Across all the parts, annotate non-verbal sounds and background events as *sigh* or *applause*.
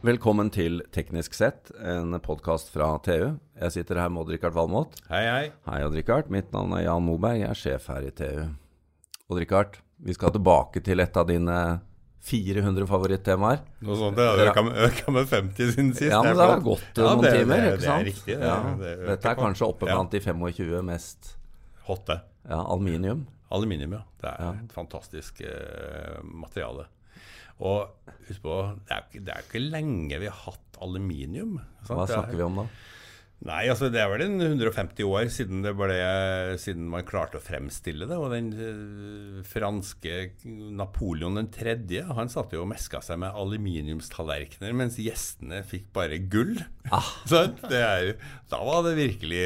Velkommen til Teknisk sett, en podkast fra TU. Jeg sitter her med Odd-Rikard Valmot. Hei, hei. Hei, Odd-Rikard. Mitt navn er Jan Moberg. Jeg er sjef her i TU. Odd-Rikard, vi skal tilbake til et av dine 400 favorittemaer. Noe sånt, det har øka med, øka med 50 siden sist. Ja, men det har gått Ja, noen det- timer, det- ikke det er sant? riktig, det- ja. Dette er kanskje oppe Ja. blant de 25 mest Hotte. ja, aluminium. Aluminium, ja. Det er et fantastisk eh, materiale. Og husk på, det er, ikke- det er ikke lenge vi har hatt aluminium. sant? Hva er- snakker vi om da? Nei, altså det er vel en 150 år siden, det ble, siden man klarte å fremstille det. Og den eh, franske Napoleon 3., han satt jo og meska seg med aluminiumstallerkener, mens gjestene fikk bare gull. *laughs* Så det er, da var det virkelig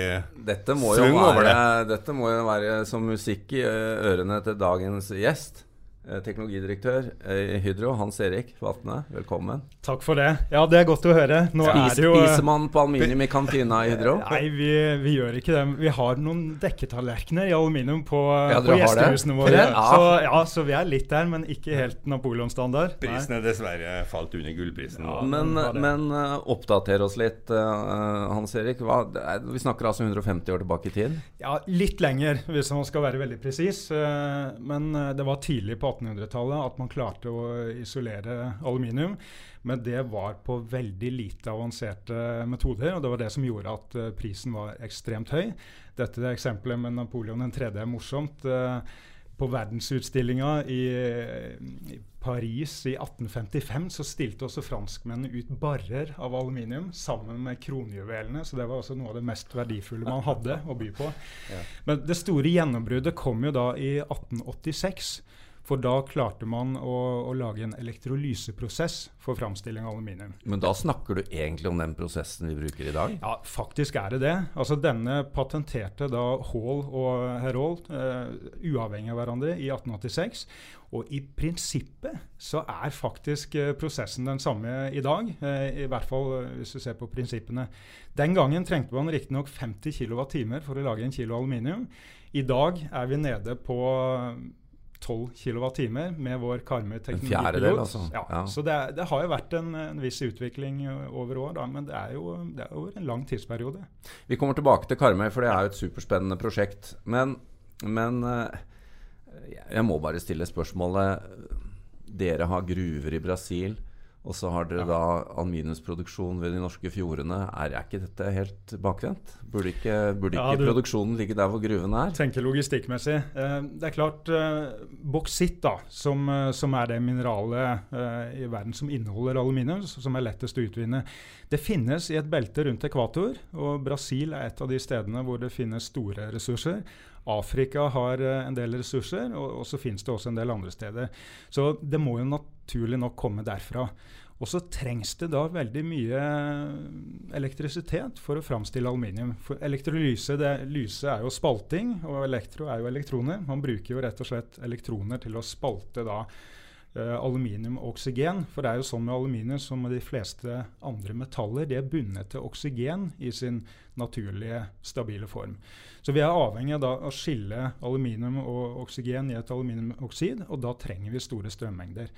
Dette jo over det. dette må jo være som musikk i ørene til dagens gjest. Eh, Teknologidirektør eh, i Hydro, Hans Erik Vatne, velkommen. Takk for det. Ja, det er godt å høre. Nå Spiser, er det jo eh, spiser man på aluminium i kantina i Hydro? *laughs* Nei, vi, vi gjør ikke det. Vi har noen dekketallerkener i aluminium på, Ja, på gjestehusene våre. Ja. Så, ja, så vi er litt der, men ikke helt Napoleon-standard. Prisen er dessverre falt under gullprisen. Ja. Men, men eh, oppdater oss litt, eh, Hans Erik. Hva, vi snakker altså 150 år tilbake i tid. Ja, litt lenger, hvis man skal være veldig presis. Eh, Men eh, det var tidlig på 1800-tallet at man klarte å isolere aluminium. Men det var på veldig lite avanserte metoder, og det var det som gjorde at eh, prisen var ekstremt høy. Dette eksempelet med Napoleon 3. er morsomt. Eh, På verdensutstillinga i, i Paris i 1855 så stilte også franskmennene ut barrer av aluminium sammen med kronjuvelene. Så det var også noe av det mest verdifulle man hadde å by på. Men det store gjennombruddet kom jo da i 1886. For da klarte man å, å lage en elektrolyseprosess for framstilling av aluminium. Men da snakker du egentlig om den prosessen vi bruker i dag? Ja, faktisk er det det. Altså Denne patenterte da Hall og Herold uh, uavhengig av hverandre i 1886. Og i prinsippet så er faktisk eh, prosessen den samme i dag. Uh, I hvert fall hvis du ser på prinsippene. Den gangen trengte man riktignok 50 kWt for å lage en kilo aluminium. I dag er vi nede på 12 kWt med vår Karmøy teknologipilot. altså. Ja, Ja. Så det, det har jo vært en, en viss utvikling over år, da, men det er jo det er over en lang tidsperiode. Vi kommer tilbake til Karmøy, for det er jo et superspennende prosjekt. Men, men jeg må bare stille spørsmålet. Dere har gruver i Brasil, og så har dere da aluminiumsproduksjon ved de norske fjordene. Er, er ikke dette helt bakvendt? Burde ikke, burde Ja, ikke du- produksjonen ligge der hvor gruvene er? Tenker logistikkmessig. Eh, det er klart eh, Boksitt, da, som, eh, som er det mineralet i verden som inneholder aluminium, som er lettest å utvinne, det finnes i et belte rundt ekvator. Og Brasil er et av de stedene hvor det finnes store ressurser. Afrika har eh, en del ressurser, og, og så finnes det også en del andre steder. Så det må jo naturlig nok komme derfra. Og så trengs det da veldig mye elektrisitet for å framstille aluminium. For elektrolyse det, lyse er jo spalting, og elektro er jo elektroner. Man bruker jo rett og slett elektroner til å spalte da eh, aluminium og oksygen. For det er jo sånn med aluminium som med de fleste andre metaller, de er bundet til oksygen i sin naturlige, stabile form. Så vi er avhengig av å skille aluminium og oksygen i et aluminiumoksid, og da trenger vi store strømmengder.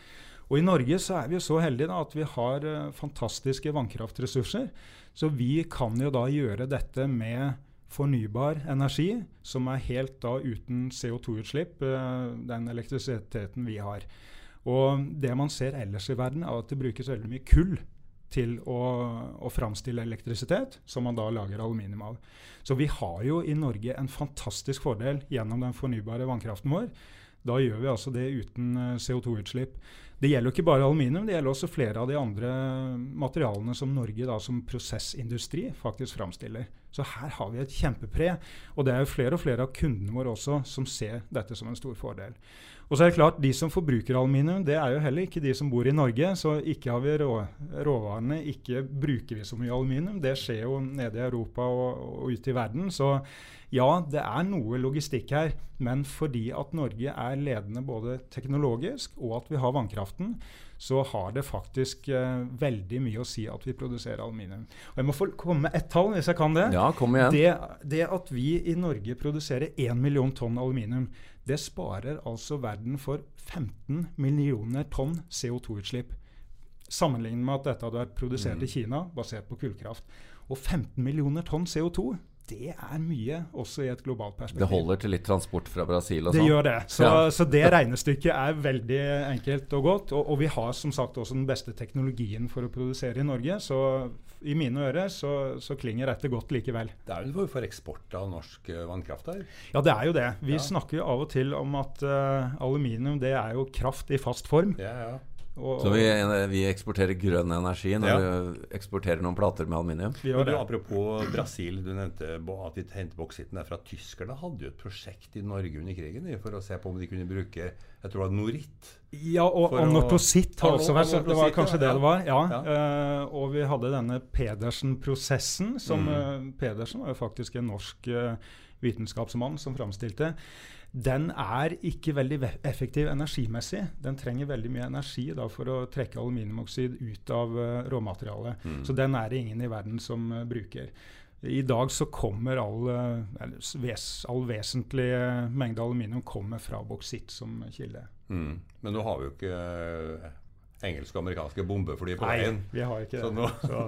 Og I Norge så er vi jo så heldige da, at vi har uh, fantastiske vannkraftressurser. Så vi kan jo da gjøre dette med fornybar energi, som er helt da uten CO2-utslipp, uh, den elektrisiteten vi har. Og det man ser ellers i verden, er at det brukes veldig mye kull til å, å framstille elektrisitet, som man da lager aluminium av. Så vi har jo i Norge en fantastisk fordel gjennom den fornybare vannkraften vår. Da gjør vi altså det uten eh, CO2-utslipp. Det gjelder jo ikke bare aluminium, det gjelder også flere av de andre materialene som Norge da som prosessindustri faktisk framstiller. Så her har vi et kjempepre. Og det er jo flere og flere av kundene våre også som ser dette som en stor fordel. Og så er det klart, De som forbruker aluminium, det er jo heller ikke de som bor i Norge. Så ikke har vi rå, råvarene, ikke bruker vi så mye aluminium. Det skjer jo nede i Europa og, og ute i verden. Så ja, det er noe logistikk her. Men fordi at Norge er ledende både teknologisk og at vi har vannkraften, så har det faktisk eh, veldig mye å si at vi produserer aluminium. Og Jeg må få komme med ett tall, hvis jeg kan det. Ja, kom igjen. Det, det at vi i Norge produserer 1 million tonn aluminium, det sparer altså verden for 15 millioner tonn CO2-utslipp. Sammenlignet med at dette hadde vært produsert Mm. i Kina, basert på kullkraft. Og 15 millioner tonn CO2, det er mye også i et globalt perspektiv. Det holder til litt transport fra Brasil og Det sånn. gjør det. Så, Ja. så det regnestykket er veldig enkelt og godt. Og, og vi har som sagt også den beste teknologien for å produsere i Norge. Så i mine ører så, så klinger dette godt likevel. Det er jo en form for eksport av norsk eh, vannkraft her. Ja, det er jo det. Vi Ja. snakker jo av og til om at uh, aluminium det er jo kraft i fast form. Ja, ja. Og, Så vi, vi eksporterer grønn energi når Ja. vi eksporterer noen plater med aluminium. vi du, apropos Brasil, du nevnte at de hentet boksitten der fra tyskerne. Hadde jo et prosjekt i Norge under krigen for å se på om de kunne bruke jeg tror det var noritt. Ja, og og nortositt har også vært så Det var kanskje det det var. Ja. Ja. Uh, og vi hadde denne Pedersen-prosessen, som Mm. uh, Pedersen var jo faktisk en norsk uh, vitenskapsmann som framstilte. Den er ikke veldig effektiv energimessig. Den trenger veldig mye energi da, for å trekke aluminiumoksid ut av uh, råmaterialet. Mm. Så den er det ingen i verden som uh, bruker. I dag så kommer all, uh, ves, all vesentlig mengde aluminium kommer fra boksitt som kilde. Mm. Men nå har vi jo ikke engelske og amerikanske bombefly på veien. Nei, vi har ikke Så det. nå- Så,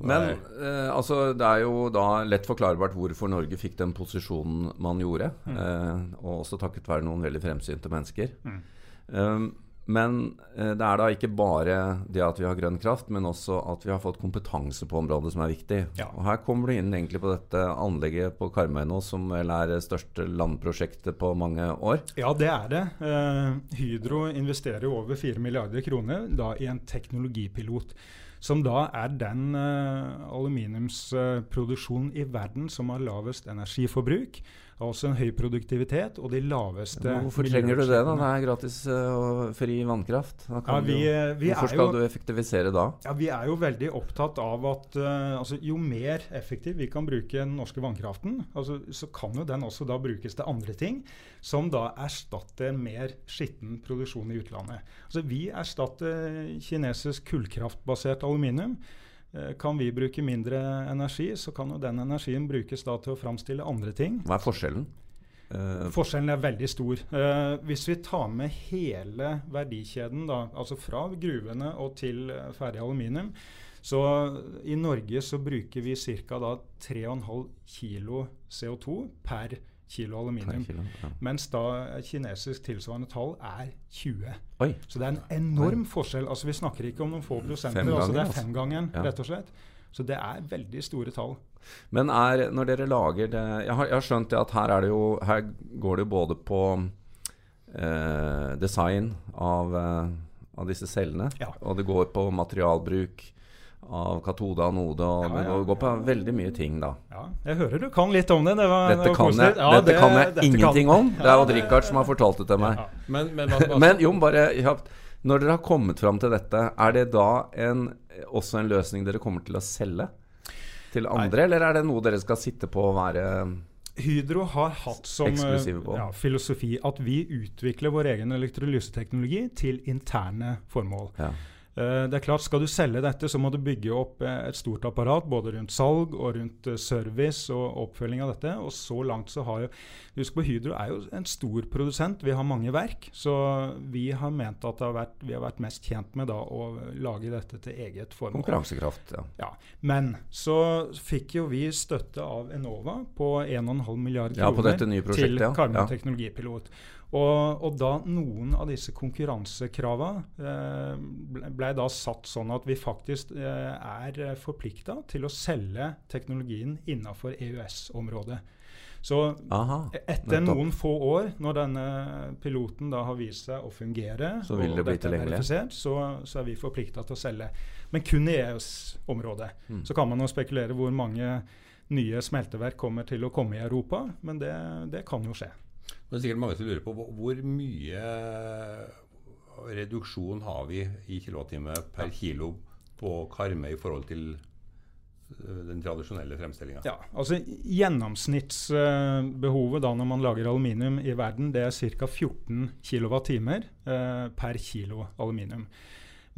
Men eh, altså, det er jo da lett forklarbart hvorfor Norge fikk den posisjonen man gjorde. Mm. Eh, og også takket være noen veldig fremsynte mennesker. Mm. Um, men eh, det er da ikke bare det at vi har grønn kraft, men også at vi har fått kompetanse på området som er viktig. Ja. Og Her kommer du inn egentlig på dette anlegget på Karmøy nå, som vel er det største landprosjektet på mange år. ja, det er det. Eh, Hydro investerer jo over 4 milliarder kroner da, i en teknologipilot. Som da er den uh, aluminiumsproduksjonen i verden som har lavest energiforbruk. Altså en høy produktivitet og de laveste Hvorfor trenger du det, da? Det er gratis eh, og fri vannkraft. Ja, vi, vi, jo- eh, Hvorfor skal jo du effektivisere da? Ja, Vi er jo veldig opptatt av at uh, altså, jo mer effektiv vi kan bruke den norske vannkraften, altså, så kan jo den også da brukes til andre ting, som da erstatter mer skitten produksjon i utlandet. Altså, vi erstatter kinesisk kullkraftbasert aluminium. Eh, Kan vi bruke mindre energi, så kan jo den energien brukes da til å framstille andre ting. Hva er forskjellen? Uh, Forskjellen er veldig stor. Uh, hvis vi tar med hele verdikjeden, da, altså fra gruvene og til ferdig aluminium, så i Norge så bruker vi ca. 3,5 kg CO2 per kilo aluminium. kilo? Ja. Mens da kinesisk tilsvarende tall er 20. Oi. Så det er en enorm forskjell. Altså Vi snakker ikke om noen få prosenter. Femgangen, altså Det er altså. femgangen, Ja. rett og slett. Så det er veldig store tall. Men er, når dere lager det Jeg har, jeg har skjønt det at her, er det jo, her går det jo både på eh, design av, eh, av disse cellene, Ja. og det går på materialbruk av katode, anode, og Ja, ja. det går på veldig mye ting, da. Ja, jeg hører du kan litt om det. det var, Dette det kan jeg. Ja, dette det- kan jeg dette ingenting kan- om. Det er Odd Rikard som har fortalt det til meg. Men, men, hva- hva- Men jo, bare ja, Når dere har kommet fram til dette, er det da en, også en løsning dere kommer til å selge til andre, eller er det noe dere skal sitte på og være Hydro har hatt som ja, filosofi at vi utvikler vår egen elektrolyseteknologi til interne formål. ja. Eh, det er klart, Skal du selge dette, så må du bygge opp eh, et stort apparat både rundt salg og rundt eh, service og oppfølging av dette. Og så langt så har jo Husk på Hydro er jo en stor produsent. Vi har mange verk. Så vi har ment at det har vært, vi har vært mest tjent med da å lage dette til eget formål. Konkurransekraft, ja. Ja, Men så fikk jo vi støtte av Enova på 1,5 milliard kroner til. Karmøy Ja. teknologipilot. Og, og da noen av disse konkurransekravene eh, ble, ble da satt sånn at vi faktisk eh, er forplikta til å selge teknologien innafor EØS-området. Så Aha, etter nettopp. noen få år, når denne piloten da har vist seg å fungere, Så vil det bli tilgjengelig. så, så er vi forplikta til å selge. Men kun i EØS-området. Mm. Så kan man jo spekulere hvor mange nye smelteverk kommer til å komme i Europa, men det, det kan jo skje. Det er sikkert mange som lurer på hvor, mye reduksjon har vi i kilowattime per kilo på Karmøy i forhold til øh, den tradisjonelle fremstillinga? Ja, altså Gjennomsnittsbehovet da når man lager aluminium i verden, det er ca. 14 kWt eh, per kilo aluminium.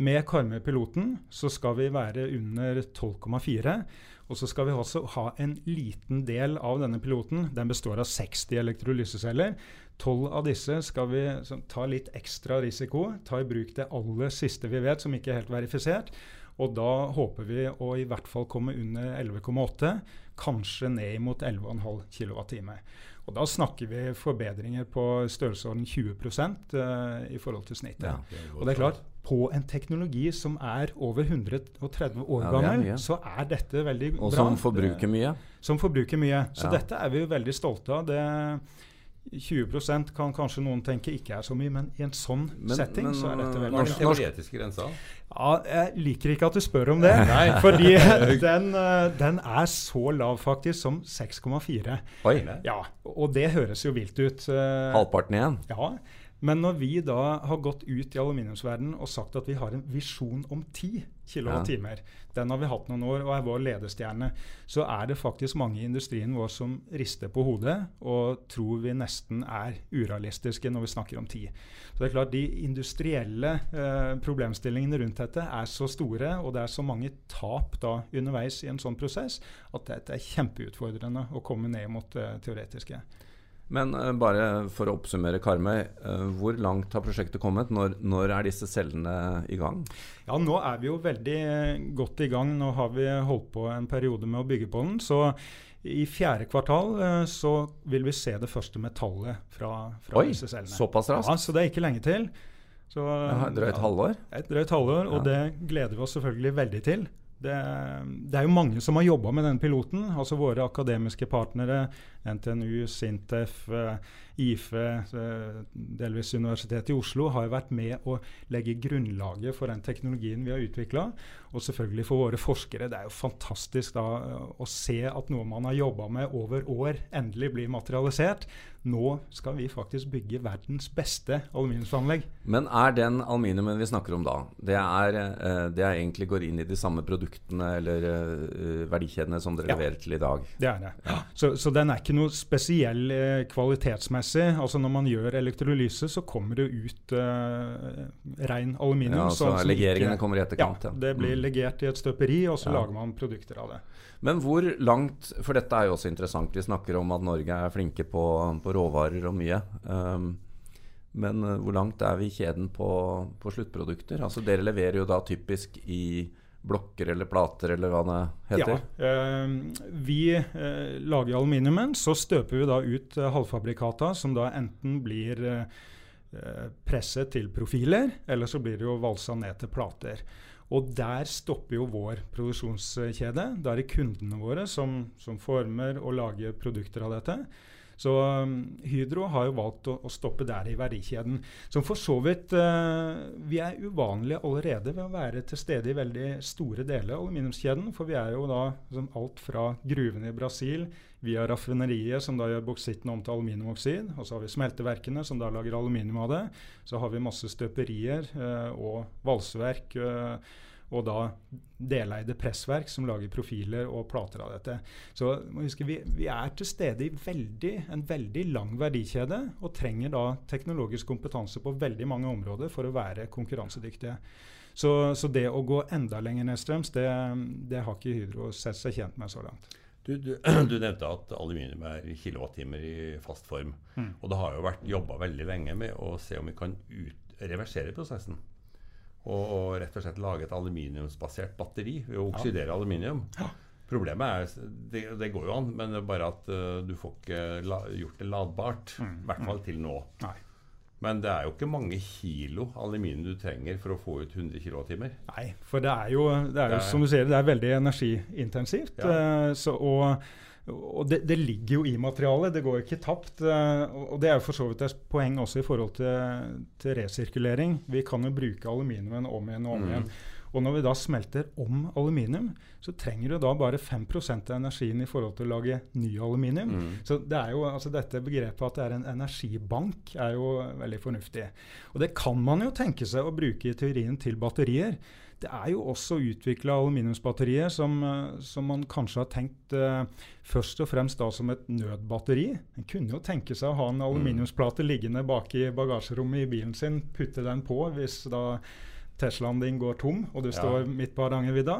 Med Karmøy-piloten så skal vi være under 12,4. Og så skal vi også ha en liten del av denne piloten. Den består av 60 elektrolyseceller. Tolv av disse skal vi ta litt ekstra risiko, ta i bruk det aller siste vi vet, som ikke er helt verifisert. Og da håper vi å i hvert fall komme under 11,8, kanskje ned mot 11,5 kWt. Og da snakker vi forbedringer på størrelsesorden 20 uh, i forhold til snittet. Ja, og det er klart, på en teknologi som er over 130 år ja, gammel, så er dette veldig bra. Og som forbruker mye. Som forbruker mye. Så ja. dette er vi jo veldig stolte av. Det 20% kan kanskje noen tenke ikke er så mye, men i en sånn men, setting men, så er dette veldig norsk, norsk. grensa? Ja, jeg liker ikke at du spør om det. *laughs* Nei. fordi *laughs* den, eh, den, er så lav faktisk som 6,4. Ja, og det høres jo vilt ut. Eh, Halvparten igjen? Ja. Men når vi da har gått ut i aluminiumsverdenen og sagt at vi har en visjon om 10 kWt, den har vi hatt noen år og er vår ledestjerne, så er det faktisk mange i industrien vår som rister på hodet og tror vi nesten er urealistiske når vi snakker om 10. Så det er klart De industrielle eh, problemstillingene rundt dette er så store, og det er så mange tap da underveis i en sånn prosess, at det er kjempeutfordrende å komme ned mot det eh, teoretiske. Men uh, bare for å oppsummere, Karmøy. Uh, hvor langt har prosjektet kommet? Når, når, er disse cellene i gang? Ja, Nå er vi jo veldig godt i gang. Nå har vi holdt på en periode med å bygge på den. Så i fjerde kvartal uh, så vil vi se det første metallet fra, fra Oi, disse cellene. Såpass raskt? Ja, Så det er ikke lenge til. Så, drøyt halvår? Et drøyt halvår, ja. og det gleder vi oss selvfølgelig veldig til. Det, det, er jo mange som har jobba med denne piloten. altså Våre akademiske partnere, NTNU, Sintef, uh, IFE, uh, delvis Universitetet i Oslo, har jo vært med å legge grunnlaget for den teknologien vi har utvikla. Og selvfølgelig for våre forskere. Det er jo fantastisk da å se at noe man har jobba med over år, endelig blir materialisert. Nå skal vi faktisk bygge verdens beste aluminiumsanlegg. Men er den aluminiumen vi snakker om da, det er, uh, det er egentlig går inn i de samme produktene eller verdikjedene som dere ja, leverer til i dag? Det er det. Ja. Så, så, den er ikke noe spesiell uh, kvalitetsmessig. Altså Når man gjør elektrolyse, så kommer det ut ren aluminium. Ja, så Legeringene kommer i etterkant? Ja, det blir mm. legert i et støperi, og så lager man produkter av det. Men hvor langt For dette er jo også interessant. Vi snakker om at Norge er flinke på, på råvarer og mye. Um, men uh, hvor langt er vi i kjeden på, på, sluttprodukter? Altså Dere leverer jo da typisk i blokker eller plater eller hva det heter? Ja. Uh, vi uh, lager aluminiumen. Så støper vi da ut uh, halvfabrikata, som da enten blir presset til profiler, eller så blir det jo valsa ned til plater. Og der stopper jo vår produksjonskjede. Da er det kundene våre som, som former og lager produkter av dette. Så um, Hydro har jo valgt å, å, stoppe der i verdikjeden. Som for så vidt uh, Vi er uvanlige allerede ved å være til stede i veldig store deler av aluminiumskjeden. For vi er jo da liksom, alt fra gruvene i Brasil via raffineriet, som da gjør boksitten om til aluminiumoksid. Og så har vi smelteverkene, som da lager aluminium av det. Så har vi masse støperier uh, og valseverk. Uh, og da deleide pressverk som lager profiler og plater av dette. Så huske, vi, vi, er til stede i veldig, en veldig lang verdikjede og trenger da teknologisk kompetanse på veldig mange områder for å være konkurransedyktige. Så, så det å gå enda lenger nedstrøms, det, det har ikke Hydro sett seg tjent med så langt. Du, du, *clears throat* du, nevnte at aluminium er kilowattimer i fast form. Mm. Og det har jo vært jobba veldig lenge med å se om vi kan ut, reversere prosessen. Og, og, rett og slett lage et aluminiumsbasert batteri ved å oksidere ja. aluminium. Ja. Problemet er det, det, går jo an, men det er bare at uh, du får ikke la, gjort det ladbart. I mm. hvert fall mm. til nå. Nei. Men det er jo ikke mange kilo aluminium du trenger for å få ut 100 kWt. Nei, for det er jo, det er jo det er, som du sier, det er veldig energiintensivt. Ja. Uh, så, og og det, det, ligger jo i materialet, det går ikke tapt. Eh, og det er jo for så vidt et poeng også i forhold til, til resirkulering. Vi kan jo bruke aluminiumen om igjen og om mm. igjen. Og når vi da smelter om aluminium, så trenger du da bare 5 av energien i forhold til å lage ny aluminium. Mm. Så det er jo, altså dette begrepet at det er en energibank, er jo veldig fornuftig. Og det kan man jo tenke seg å bruke i teorien til batterier. Det er jo også utvikla aluminiumsbatterier som, eh, som, man kanskje har tenkt eh, først og fremst da som et nødbatteri. En kunne jo tenke seg å ha en mm. aluminiumsplate liggende bak i bagasjerommet i bilen sin, putte den på hvis da Teslaen din går tom og du står midt på Hardangervidda.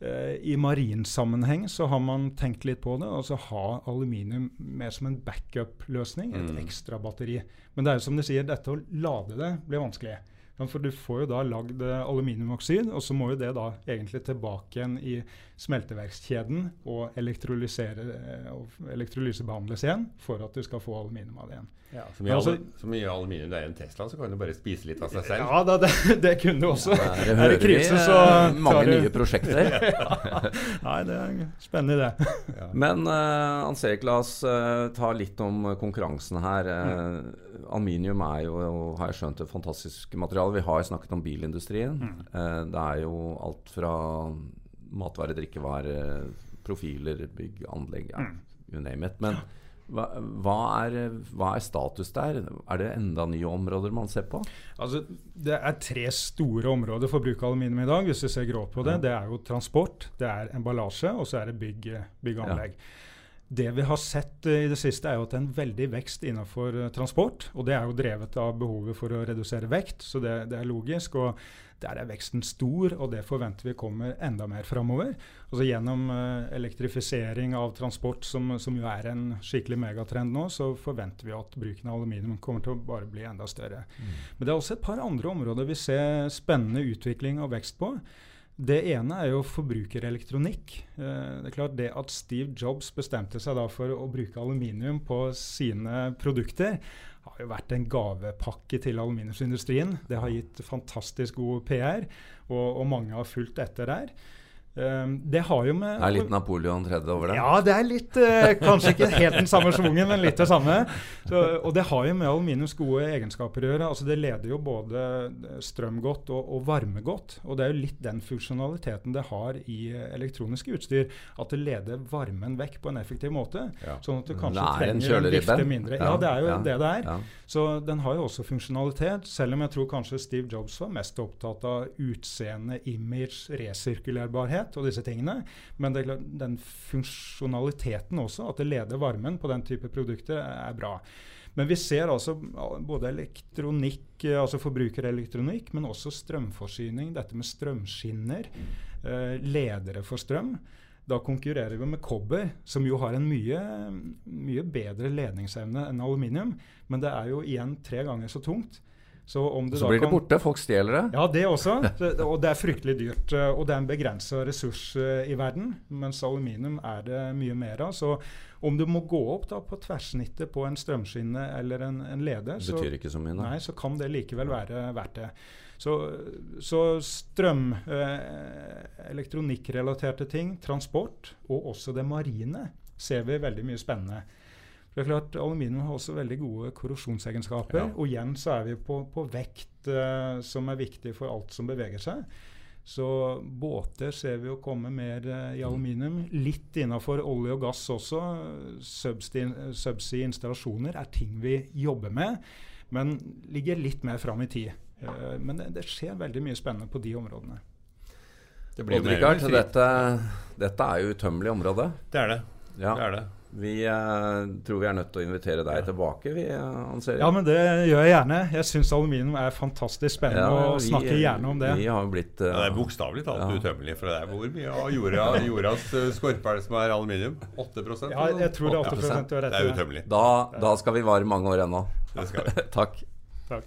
Eh, I marinsammenheng så har man tenkt litt på det. Altså ha aluminium mer som en backup-løsning. Et Mm. ekstra batteri. Men det er jo som de sier, dette å lade det blir vanskelig. Ja, For du får jo da lagd eh, aluminiumoksid, og så må jo det da egentlig tilbake igjen i smelteverkskjeden og, elektrolysere, eh, og elektrolysebehandles igjen for at du skal få aluminium av det igjen. Ja, så, mye altså- aluminium det er i en Tesla, så kan du bare spise litt av seg selv. Ja, da, det, det kunne du også. Der Er det hører vi krise, så eh, mange du- nye prosjekter. *laughs* Nei, det er en spennende idé. Ja. Men uh, Hans Erik, la oss uh, ta litt om konkurransen her. Eh, aluminium er jo, har jeg skjønt, et fantastisk materiale. Vi har snakket om bilindustrien. Uh, det er jo alt fra matvare, drikkevare, profiler, bygg, anlegg, ja, you name it. Men hva, hva, er, hva er status der? Er det enda nye områder man ser på? Altså, det er tre store områder for bruk av aluminium i dag. hvis du ser grovt på det. Ja. Det er jo transport, det er emballasje og så er det bygg, bygg og Ja. Det vi har sett eh, i det siste, er jo at det er en veldig vekst innenfor eh, transport. Og det er jo drevet av behovet for å redusere vekt, så det, det er logisk. Og der er veksten stor, og det forventer vi kommer enda mer framover. Altså gjennom eh, elektrifisering av transport, som, som jo er en skikkelig megatrend nå, så forventer vi at bruken av aluminium kommer til å bare bli enda større. Men det er også et par andre områder vi ser spennende utvikling og vekst på. Det ene er jo forbrukerelektronikk. Eh, det er klart det At Steve Jobs bestemte seg da for å bruke aluminium på sine produkter, har jo vært en gavepakke til aluminiumsindustrien. Det har gitt fantastisk god PR, og, og mange har fulgt etter der. Eh, det har jo med Det er litt Napoleon tredje over det? ja, det er litt eh, Kanskje ikke helt den samme schwungen, men litt det samme. Så, og det har jo med aluminiums gode egenskaper å gjøre. Altså Det leder jo både strøm godt og, og varme godt. Og det er jo litt den funksjonaliteten det har i elektroniske utstyr. At det leder varmen vekk på en effektiv måte. Ja. Sånn at du kanskje Det er trenger en vifte mindre. Ja, det er jo Ja, det det er. ja. Så den har jo også funksjonalitet, selv om jeg tror kanskje Steve Jobs var mest opptatt av utseende, image, resirkulerbarhet og disse tingene. Men det den funksjonaliteten også, at det leder varmen på den type produkter, er bra. Men vi ser altså både elektronikk, eh, altså forbrukerelektronikk, men også strømforsyning, dette med strømskinner, eh, ledere for strøm. Da konkurrerer vi med kobber, som jo har en mye, mye bedre ledningsevne enn aluminium. Men det er jo igjen tre ganger så tungt. Så, om det Så blir det borte. Folk stjeler det. ja, det også. *laughs* Og det er fryktelig dyrt. eh, Og det er en begrensa ressurs eh, i verden, mens aluminium er det mye mer av. Så om du må gå opp da på tverrsnittet på en strømskinne eller en, en leder, så, nei, så kan det likevel være verdt det. Så, så strøm, eh, elektronikkrelaterte ting, transport og også det marine ser vi veldig mye spennende. Det er klart, Aluminium har også veldig gode korrosjonsegenskaper. Ja. Og igjen så er vi på, på vekt, eh, som er viktig for alt som beveger seg. Så båter ser vi å komme mer eh, i aluminium. Litt innafor olje og gass også. Subsea subsea installasjoner er ting vi jobber med, men ligger litt mer fram i tid. Eh, men det, det skjer veldig mye spennende på de områdene. Det blir Odd mer Rikard, dette, dette er jo utømmelig område. Det er det. Ja. det, er det. Vi eh, tror vi er nødt til å invitere deg tilbake, vi, eh, Ja, men det gjør jeg gjerne. Jeg syns aluminium er fantastisk spennende, Ja, og snakker gjerne om det. Vi har blitt eh, Ja, det er bokstavelig talt Ja. utømmelig. For det er hvor mye av jorda, jordas eh, skorpe er det som er aluminium? 8% Ja, jeg tror det er 8 du har Det er utømmelig. da, da skal vi vare mange år ennå. Det skal vi. *laughs* Takk. Takk.